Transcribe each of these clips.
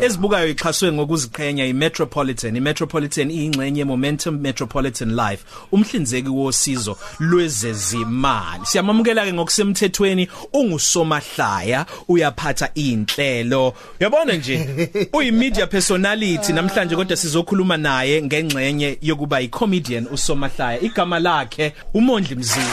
ezibukayo ixhaswe ngokuziqhenya iMetropolitan iMetropolitan iyingxenye Momentum Metropolitan Life umhlinzeki wosizo lwezezimali. Siyamamukela ke ngokusemthethweni ungusomahlaya uyaphatha inhlelo uyabona nje uyi media personality namhlanje kodwa sizokhuluma naye ngengxenye yokuba i comedian usomahlaya. Igama lakhe umondli mzini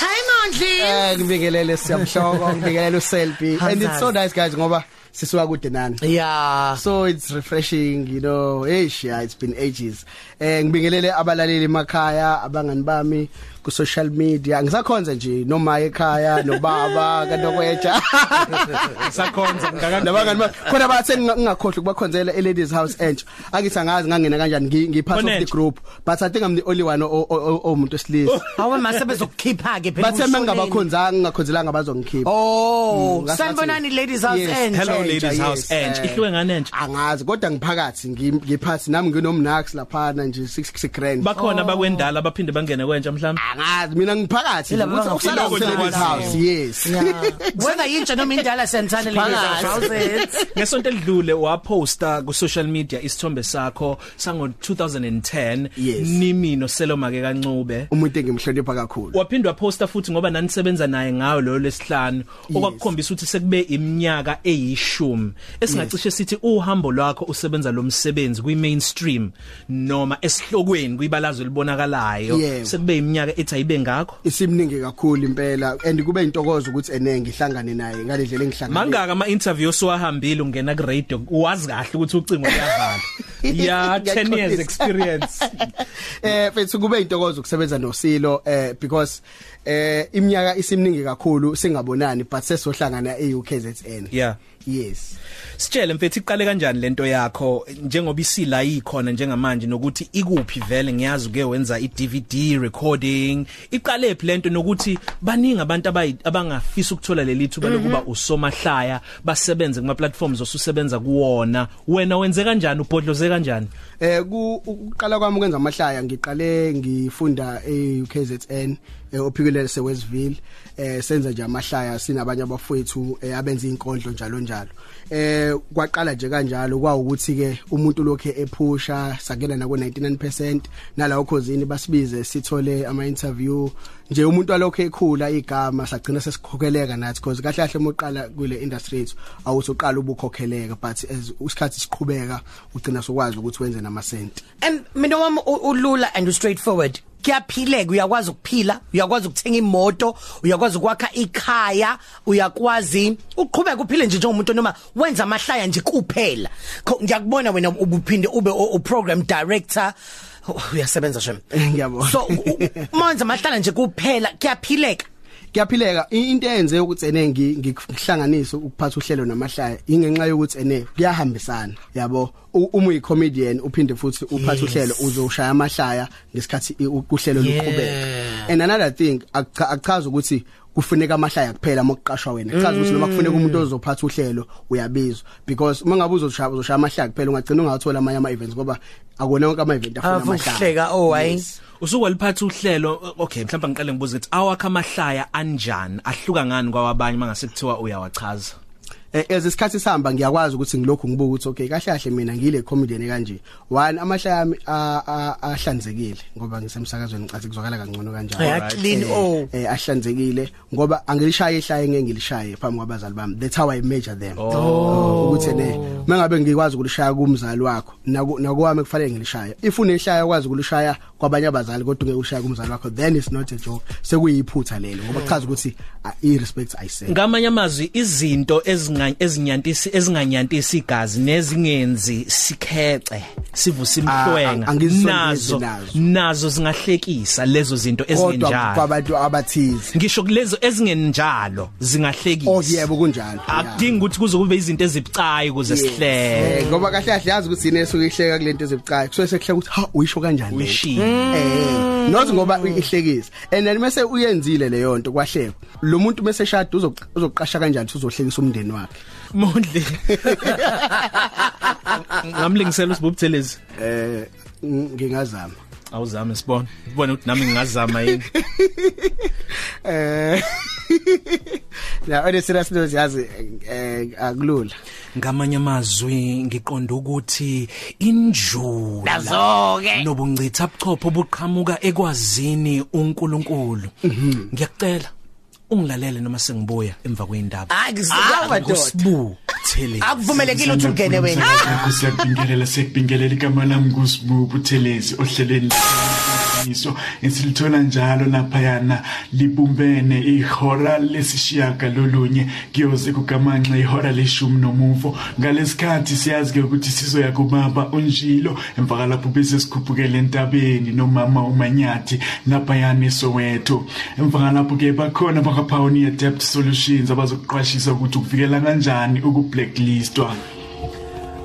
Hi Mondli. Eh ngibingelele siyamhloko ngibingelele uSelby. And it's so nice guys ngoba sisuka kude nani? Yeah. so it's refreshing you know. Hey yeah it's been ages. Eh ngibingelele abalaleli emakhaya abangani bami ku social media. Ngisakhonza nje noma ekhaya nobaba kanokweja sakhonza ngakandaba nabangani bami. Khona bathe ngingakhohlwa ukubakhonzela e ladies house entsha akithi angazi ngangena kanjani ngi ngi part of the Onentsha. group. But i think i'm the only one omuntu esilisa Awu mase bezokukhipha ke phela. bathe mangabakhonzanga ngakhozelanga bazongikhipha Oh, Mm, ngathi- sanibonani ladies house Yes, end. hello Entsha, ladies yes, house ench eh. ihluke ngane ench angazi kodwa ngiphakathi ngi- ngiphathi nami nginomnax laphana nje 6 grand bakhona bakwendala abaphinde bangene kwentsha mhlawumbe angazi mina ngiphakathi Yilabo ukuthi ukusala abangafuni useledies ukwaziyo. house yes Whether yintsha noma indala sentana ladies Phakathi. house. ngesonto edlule waposta ku social media isithombe sakho sango 2010 Yes. nimi no Selomake kancube umuntu engimhlonipha kakhulu waphinde waposta futhi ngoba nanisebenza naye ngayo lo lesihlanu okwakukhombisa ukuthi sekube iminyaka eyishumi esingacishe sithi uhambo lwakho usebenza lo msebenzi kwi mainstream noma esihlokweni kuyibalazwe libonakalayo Yebo. sekube iminyaka ethi ayibe ngakho? Isimningi kakhulu impela and kube intokozo ukuthi enenge ihlangane naye ngalendlela engihlangane. Mangaka ama interviews owahambile ungena ku radio wazi kahle ukuthi ucingo liyavala ya 10 years Ngiyaqondisa. experience. Eh mfethu kube intokozo ukusebenza noSilo eh because eh iminyaka isimningi kakhulu singabonani but sesohlangana eUKZN yeah. Yes. Sitshele mfethu iqale kanjani lento yakho? Njengoba isila ikhona njengamanje nokuthi ikuphi vele ngiyazi uke wenza iDVD recording. Iqale phi lento nokuthi baningi abantu abangafisa ukuthola lelithuba lokuba usomahlaya basebenze kuma platforms osusebenza kuwona. Wena wenze kanjani? Ubhodloze kanjani? Eh ku ukuqala kwami ukwenza amahlaya ngiqale ngifunda eUKZN ophikele seWestville. Eh senza nje amahlaya sinabanye abafowethu eh, abenza inkondlo njalo njalo. Eh kwaqala nje kanjalo kwawukuthi ke umuntu lokho ephusha sakena na ku 99% nalawo khosini basibize sithole ama interview nje umuntu walokho ekhula igama sagcina sesikhokheleka nathi because kahle kahle moqala kule industry yethu awuthi uqala ubukhokheleka but as isikhathi siqhubeka ugcina sokwazi ukuthi wenze namasenti And mina wami u- ulula and straightforward. Kuyaphileka uyakwazi ukuphila, uyakwazi ukuthenga imoto, uyakwazi ukwakha ikhaya, uyakwazi uqhubeka uphile nje njengomuntu noma wenza amahlaya nje kuphela. Kho- Ngiyakubona wena ubuphinde ube u u- program director Oh, uyasebenza shem. ngiyabona So manje amahlala nje kuphela kuyaphileka. kuyaphileka. Into eyenze ukuthi ene ngi- ngihlanganise ukuphatha uhlelo namahlaya ingenxa yokuthi ene kuyahambisana yabo? Uma uyi comedian uphinde futhi uphathe uhlelo uzoshaya amahlaya ngesikhathi uhlelo luqhubeka. And another thing akucha- akuchaza ukuthi kufuneka amahlaya kuphela mokuqashwa wena. Chaza ukuthi noma kufuneka umuntu ozophatha uhlelo uyabizwa. Because uma ngabe uzoshaya uzoshaya amahlaya kuphela ungagcina ungathola amanye ama events ngoba akona wonke ama event afuna amahlaya. Avuhleka oh hayi. Yes. usukwaliphatha uhlelo okay mhlawumbe ngiqale ngibuze ukuthi awakha amahlaya anjani? Ahluka ngani kwabanye mangase kuthiwa uyawachaza? Eh, as isikhathi sihamba ngiyakwazi ukuthi ngilokhu ngibuka ukuthi okay kahle kahle mina ngile comedian kanje. One amahlaya ami a- a- ahlanzekile ngoba ngisemsakazweni ngicathi kuzwakala kangcono kanjalo. Aya clean oh. eh ahlanzekile ngoba angilishaye ihlaya ngeke ngilishaye phambi kwabazali bami. That's how i measure them. Oh. ukuthi ne mangabe ngikwazi ukulishaya kumzali wakho naku- nakwami kufanele ngilishaye if unehlaya ukwazi ukulishaya kwabanye abazali kodwa ungeke ulishaya kumzali wakho then it's not a joke. Sekuyiphutha lelo ngoba chaza ukuthi ah, i respect i say ngamanye amazwi izinto ezinga ezinyantisi ezinganyantisi igazi nezingenzi sikhece sivusa imhlwenga. Ah, angizisondezi nazo nazo. nazo zingahlekisa lezo zinto kodwa ezinjalo kwabantu abathize. Ngisho kulezo ezingenjalo zingahlekisa. Oh yebo kunjalo. Akudingi ukuthi kuze kube izinto ezibucayi ukuze sihleke. Eh ngoba kahle kahle yazi ukuthi yini esuke ihleka kulento ezibucayi. Kusuke sekuhleka ukuthi ha uyisho kanjani le? Nto? Uyishilo. eh not ngoba ihlekisa. And then mase uyenzile leyo nto kwahlekwa. Lo muntu mase shada uzoq- uzoqasha kanjani ukuthi uzohlekisa umndeni wakhe? Mondli ngamlingisela usibubuthelezi eh ng- ngingazama. Awuzame sibone. Ubone ukuthi nami ngingazama yini? Eh na on a serious note yazi eh akulula. Ngamanye amazwi ngiqonda ukuthi injula Nazo-ke. nobuncitha buchopho buqhamuka ekwazini uNkulunkulu. Ngiyakucela ungilalele noma sengibuya emva kweindaba ngosibu thele Akuvumelekile ukuthi ungene wena. Siyabingelela sekubingelela igama lami nguSibubu Thelezi ohlelweni. Iso esilithola njalo laphayana libumbene ihora lesishiyaka lolunye kuyoze kugamanxa ihora leshumi nomuvo. Ngalesikhathi siyazi ke ukuthi sizoya kubaba unjilo emva lapho bese sikhuphukele entabeni nomama umanyathi laphayana eSoweto. Emva lapho ke bakhona bakapioneer debt solutions abazokuqwashisa ukuthi ukuvikela kanjani ukublacklistwa.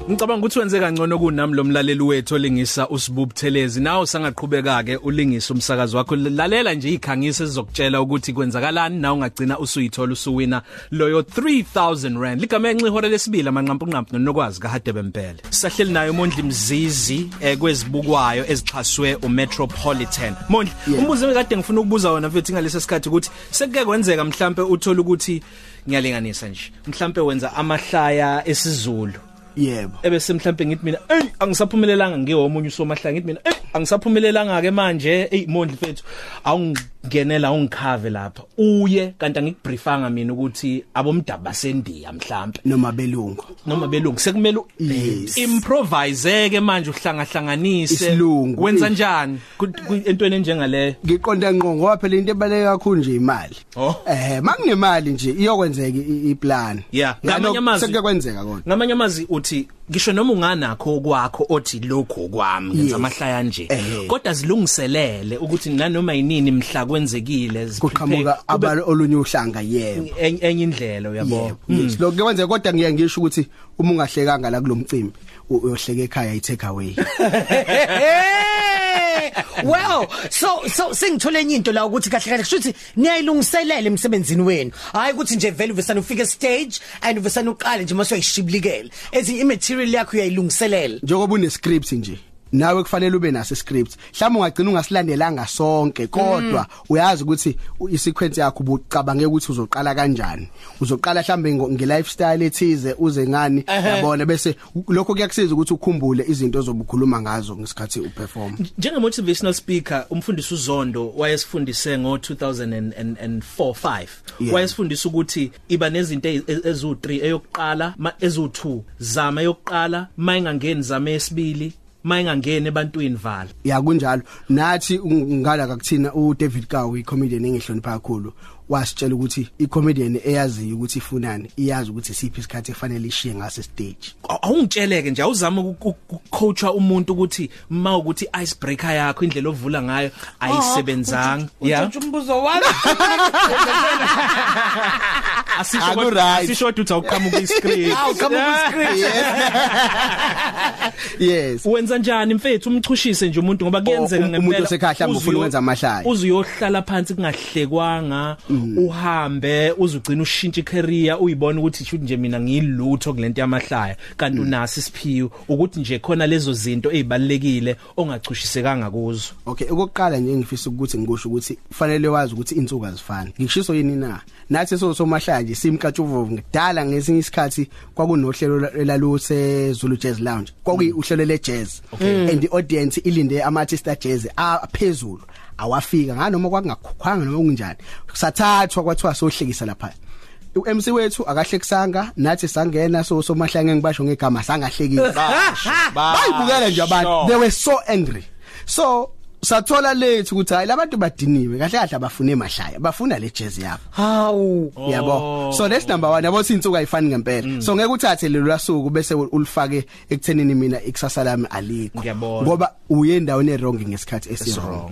Ngicabanga ukuthi wenze kangcono kunami lo mlaleli wethu olingisa uSibubu Thelezi. Nawe sangaqhubeka ke ulingisa umsakazo wakho. Lalela nje ikhangise sizokutshela ukuthi kwenzakalani. Na ungagcina usuyithola usuwina loyo 3000 rand. Ligama enci ihora lesibili amanqampu nqampu nokwazi kahadebe mpela sahleli nayo Mondli Mzizi eh, kwezibukwayo ezixhaswe uMetropolitan. Mondli Yeah. umbuzo ekade ngifuna ukubuza wona mfethu ngalesi sikhathi ukuthi sekuke kwenzeka mhlambe uthola ukuthi ngiyalinganisa nje. Mhlambe wenza amahlaya esizulu. Yebo. Ebese mhlambe ngithi mina ey angisaphumelelanga ngiwo omunye usomahlanga ngithi mina ey angisaphumelelanga ke manje ey mondli fethu awungenela ungikhave lapha. Uye kanti angikubriefanga mina ukuthi abomdaba basendiya mhlambe noma belungu. Noma belungu sekumele Yes. improvise ke manje uhlangahlanganise. Wenza njani? Entweni enjengaleyo ngiqonda ngqo ngoba phela into ebaleke kakhulu nje imali. Oh. eh makunemali nje iyokwenzeka iplan. Yeah, ngamanye amazwi- sekuke kwenzeka kodwa ngamanye amazwi uthi ngisho noma unganakho okwakho othi lokho okwami ngenza Yes. amahlaya nje. Ehhe. kodwa zilungiselele ukuthi nanoma yinini mhla kwenzekile zi- kuqhamuka kube abalo olunye uhlanga yebo. En- enye indlela uyabo? Yebo yes. Lokho kwenzeka kodwa ngiye ngisho ukuthi uma ungahlekanga la kulomcimbi u- uyohleka ekhaya i take away. well so so singithole enye into la ukuthi kahle kahle kushuthi niyayilungiselela emsebenzini wenu. Hayi ukuthi nje vele uvesana ufika stage and uvesana uqale nje mase uyayishiblikela ezinye imaterial yakho uyayilungiselela. Njengoba une script nje. Nawe kufanele ube naso script mhlawumbe ungagcina ungasilandelanga sonke kodwa uyazi ukuthi u- isequence yakho ubucabange ukuthi uzoqala kanjani. Uzoqala mhlambe ngo- nge-lifestyle ethize uze ngani yabona? Bese u- lokho kuyakusiza ukuthi ukhumbule izinto ozobukhuluma ngazo ngesikhathi uperform. Njenge motivational speaker umfundisi uZondo wayesifundise ngo 2004 5 Yeah. wayesifundisa ukuthi iba nezinto ezu3 eyokuqala ma- ezu2 zama eyokuqala mayingangeni zama yesibili mayingangeni ebantwini vala. Ya kunjalo. Nathi ngala kakuthina uDavid Kawu icomedian engihlonipha kakhulu wasitshela ukuthi icomedian eyaziyo ukuthi ifunani iyazi ukuthi siphi isikhathi efanele ishiye ngaso stage. Aw- awungitsheleke nje awuzama ukucoacha umuntu ukuthi ma ukuthi icebreaker yakho indlela ovula ngayo ayisebenzanga. Yeah umbuzo wami asisho Aku kodwa- right. asisho kodwa uthi awuqhamuka iscreen awu kama kuscreen yes. Wenza njani mfethu? Umchushise nje umuntu ngoba kuyenzeka um- umuntu osekhaya mhlawumbe ufuna uzuyo- ukwenza amahlaya. uzuyohlala phansi kungahlekwanga uhambe uzugcina ushintsha icareer uyibona ukuthi shoot nje mina ngiyilutho kulento yamahlaya. Kanti unasi isiphiwo ukuthi nje khona lezo zinto ezibalekile ongachushisekanga kuzo Okay okokuqala nje ngifisa ukuthi ngikusho ukuthi kufanele wazi ukuthi insuku azifani. Ngishiso yini na? Nathi so somahlaya nje simkatshuvovu ngidala ngesinye isikhathi kwakunohlelo elaluse Zulu Jazz Lounge. Kwakuyihlelo le jazz and the audience ilinde ama artist jazz aphezulu awafika. Nganoma kwakungakhukhwanga noma kunjani sathathwa kwathiwa sohlekisa lapha. uMC wethu akahlekisanga nathi sangena so somahlanga ngibasho ngegama sangahlekile bayibukela nje abantu. they were so angry. So sathola lethu ukuthi hayi labantu badiniwe kahle kahle abafune emahlaya bafuna le jazz yabo. Hawu. Yabo. So that's number 1 yabo sinsuku ayifani ngempela. So ngeke uthathe lelo lasuku bese ulifake ekuthenini mina ikusasa lami alikho. Ngoba uye endaweni errong ngesikhathi esirong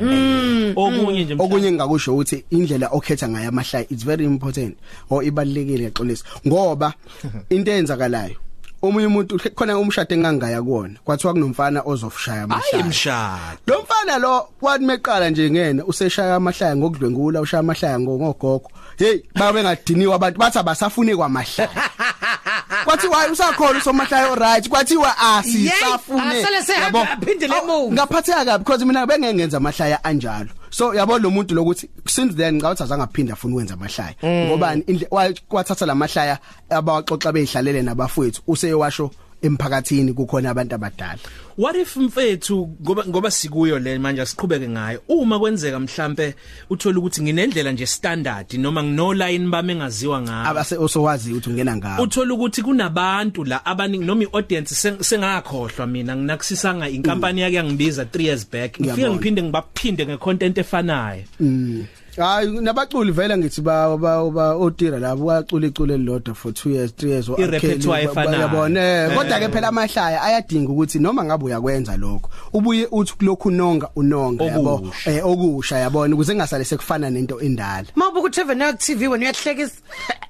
okunye nje okunye engakusho ukuthi indlela okhetha ngayo amahlaya it's very important. Or ibalekile yaxolisa ngoba into eyenzakalayo omunye umuntu khona umshado engangaya kuona kwathiwa kunomfana ozofushaya hayi amahlaya. mshado. Lo mfana lo wathi meqala nje ngena useshaya amahlaya ngokudlwengula ushaya amahlaya ngogogo. Hey babe ngadiniwa abantu bathi abasafune kwamahlaya. Kwathi wayi usakhona usomahlaya oright kwathiwa asisafune. Asale sehambe Yabo? aphindele Awu, emuva. ngaphatheka kabi because mina bengeke ngenza amahlaya anjalo. So yabo lo muntu lokuthi since then ngawuthi azangaphinde afuna ukwenza amahlaya. Ngoba wathatha lamahlaya abawaxoxa behlalele nabafowethu useyewasho emphakathini kukhona abantu abadala? What if mfethu ngoba ngoba sikuyo le manje siqhubeke ngayo uma kwenzeka mhlambe uthola ukuthi nginendlela nje standard noma ngino line bami engaziwa ngayo abase osowazi ukuthi ungena ngawo uthola ukuthi kunabantu la abaningi noma iaudience sengakhohlwa mina nginakusisanga inkampani yake yangibiza 3 years back. Ngifike Ngiyabona. ngiphinde ngibaphinde ngecontent efanayo. Hayi nabaculi vele ngithi ba ba- ba otira labo bacula icule elilodwa for 2 years 3 years I repertoire efanayo. yabona Eh. kodwa ke phela amahlaya ayadinga ukuthi noma ngabe uyakwenza lokho ubuye uthi kulokhu unonga unonga yabo Okusha. eh okusha yabona ukuze ngasale sekufana nento endala Mawubuka uTV na TV wena uyahlekisa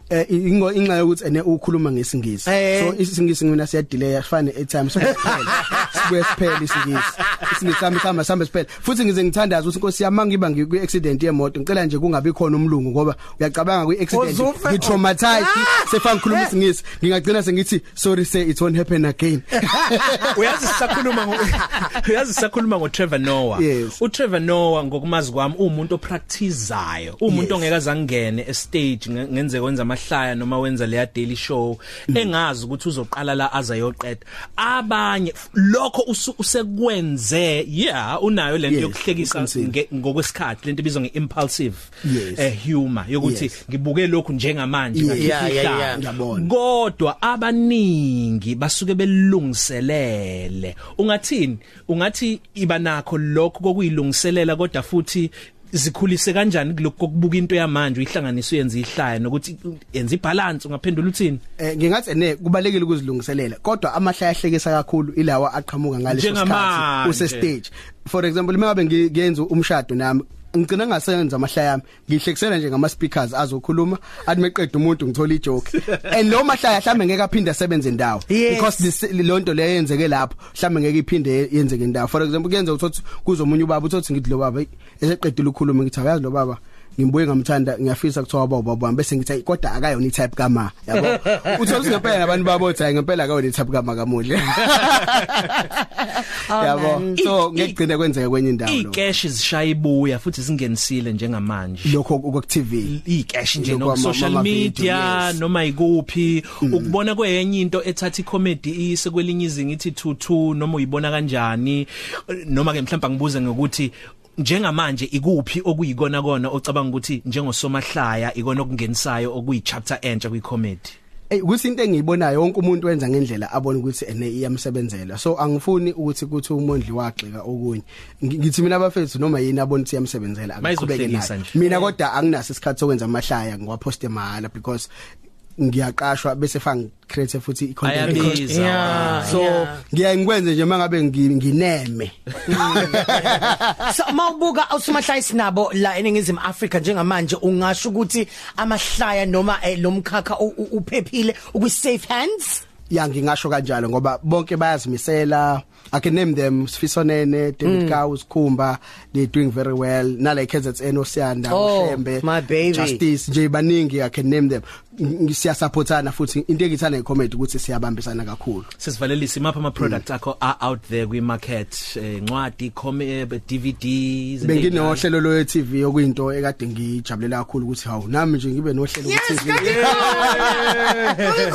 eh ingo inxa yokuthi ene ukhuluma ngesingisi. Eh. so isingisi mina siya delay afane at times so siphele. Sibuye siphele isingisi. isingisi sami sami sami siphele. Futhi ngize ngithandaza ukuthi inkosi yami ngiba ngikwi accident yemoto ngicela nje kungabi khona umlungu ngoba uyacabanga kwi accident Uzufe- ngi traumatized Ah! sefanga ngikhuluma isingisi. Ngingagcina sengithi sorry say it won't happen again. Uyazi sisakhuluma ngo uyazi sisakhuluma ngo Trevor Noah. Yes. uTrevor Noah ngokumazi kwami umuntu opracticeayo. Umuntu Yes. ongeke azangene estage nge- ngenze kwenza amahlaya noma wenza leya daily show engazi ukuthi uzoqala la azayoqeda abanye f- lokho usu- usekwenze yeah unayo lento Yes, yokuhlekisa uqinisile. nge- ngokwesikhathi lento ibizwa ngeimpulsive Yes. eh humor yokuthi Yes. ngibuke lokhu njengamanje Yeah, ngakhipha yeah, yeah, ihlaya. yeah. Ngiyabona. kodwa abaningi basuke belungiselele ungathini ungathi iba nakho lokho kokuyilungiselela kodwa futhi zikhulise kanjani kuloko kokubuka into yamanje uyihlanganisa uyenza ihlaya nokuthi yenza ibalance ungaphendula uthini eh ngingathi ne kubalekile ukuzilungiselela kodwa amahlaya ahlekisa kakhulu ilawa aqhamuka ngaleso Njengamanje. use stage for example mengabe ngiyenza umshado nami ngicina ngasenza amahlaya yami ngihlekisela nje ngama speakers azokhuluma athi meqeda umuntu ngithola ijoke. And lo mahlaya mhlambe ngeke aphinde asebenze ndawo. Yes. because this lonto le yenzeke lapho mhlambe ngeke iphinde yenzeke ndawo. For example kuyenza ukuthi kuzomunye ubaba uthi ngithi lo baba eseqedile ukukhuluma ngithi ayazi lo baba. Ngimbuye ngamthanda ngiyafisa kuthiwa baba baba bese ngithi kodwa akayona itype kama yabo? Uthola singempela nabantu babothi hayi ngempela akayona itype kama kamuhle. Yabo? Man. so I- ngekugcina kwenzeka kwenye indawo lo icash zishaya ibuya futhi zingenisile njengamanje. Lokho ku TV icash nje Lokhu no ama- social ama-video, media yes. noma ikuphi. Ukubona kweyenye into ethatha icomedy ise kwelinye izinga ithi 22 noma uyibona kanjani? Noma ke mhlawumbe ngibuze ngokuthi njengamanje ikuphi okuyikona kona ocabanga ukuthi njengosomahlaya ikona okungenisayo okuyi chapter entsha kwi comedy? Eh ukuthi into engiyibonayo wonke umuntu wenza ngendlela abona ukuthi ene iyamsebenzela. So angifuni ukuthi kuthi umondli wagxika okunye. Ngi- ngithi mina abafethu noma yini abona ukuthi iyamsebenzela akuqhubeke Mayizohlekisa nayo. nje. mina kodwa anginaso isikhathi sokwenza amahlaya ngiwaposte mahala because ngiyaqashwa bese fanga create futhi i-content ayabiza Yeah. so Yeah. ngiya ngikwenze nje mangabe ngi- ngineme. So mawubuka usumahlaya sinabo la eningizimu Africa njengamanje ungasho ukuthi amahlaya noma eh, lo mkhakha u- u- uphephile ukwi safe hands? Ya ngingasho kanjalo ngoba bonke bayazimisela. I can name them Sifisonene David mm. Gawu Sikhumba they doing very well. Nala KZN Osiyanda Oh, uShembe my baby. Justice nje baningi i can name them. Ngisiya supportana futhi into engithanda ngecomment ukuthi siyabambisana kakhulu. Sesivalelisa imapha ama products akho are out there kwi market eh, ncwadi comic DVDs benginohlelo lo TV okuyinto ekade ngijabulela kakhulu ukuthi hawu nami nje ngibe nohlelo ku Yes, TV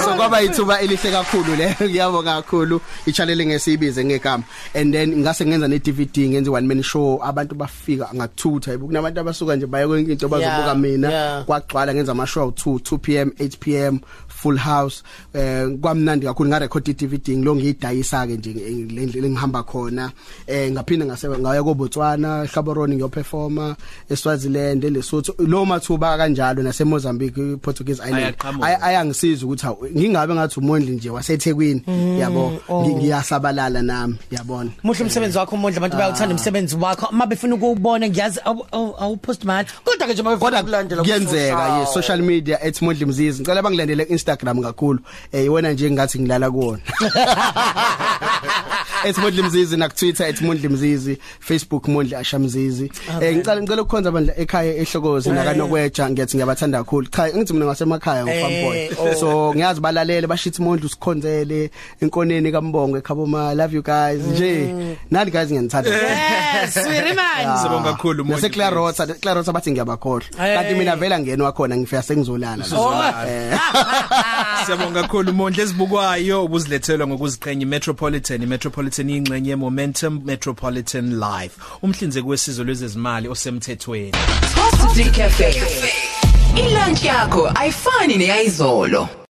so kwaba ithuba elihle kakhulu le ngiyabonga kakhulu. Ichannel ngesibize ngegama and then ngase ngenza ne DVD ngenza one man show abantu bafika ngathutha kunabantu abasuka nje baye kwenye into bazobuka Yeah, mina. yeah. kwagcwala ngenza ama show 2 2 pm 8 pm full house. Eh kwamnandi kakhulu nga record i DVD ngilo ngiyidayisa ke nje lendlela engihamba khona. Eh ngaphinde ngase ngaya ko Botswana Gaborone ngiyoperforma eSwaziland eLesotho. Lo mathuba kanjalo nase Mozambique Portuguese Island. Ayaqhamuka. Ay- ayangisiza ukuthi hawu ngingabe ngathi umondli nje waseThekwini. Yabo? Ngi- ngiyasabalala nami. Yabona. Muhle umsebenzi wakho umondla abantu bayawuthanda umsebenzi wakho. Mabefuna ukubona ngiyazi awu- awu awu post man kodwa ke nje mabefuna kodwa ukulandela kuyenzeka yes social media @mondli mzizi. Ngicela bangilandele ku Instagram kakhulu. Eh iwona nje ngathi ngilala kuona ethi Mondli Mzizi na Twitter ethi Mondli Mzizi Facebook Mondli Ashamzizi eh ngicela ngicela ukukhonza bandla ekhaya ehlokozi nakanokweja ngiyathi ngiyabathanda kakhulu. Cha ngithi mina ngasemakhaya ngofam boy. so ngiyazi balalele bashithi Mondli usikhonzele inkoneni kambongo eKhaboma love you guys. Nje nani guys ngiyanithanda yes sweerimani Sibonga kakhulu Mondli. Nase Clarota Clarota bathi ngiyabakhohlwa. Kanti mina vela ngene wakhona ngifika sengizolala. Siyabonga kakhulu Mondle ezibukwayo ubuzilethelwa ngokuziqhenya iMetropolitan iMetropolitan ingxenye Momentum Metropolitan Live umhlinzeki wesizo lwezezimali osemthethweni Positive Cafe. Ilunch yakho ayifani neyizolo.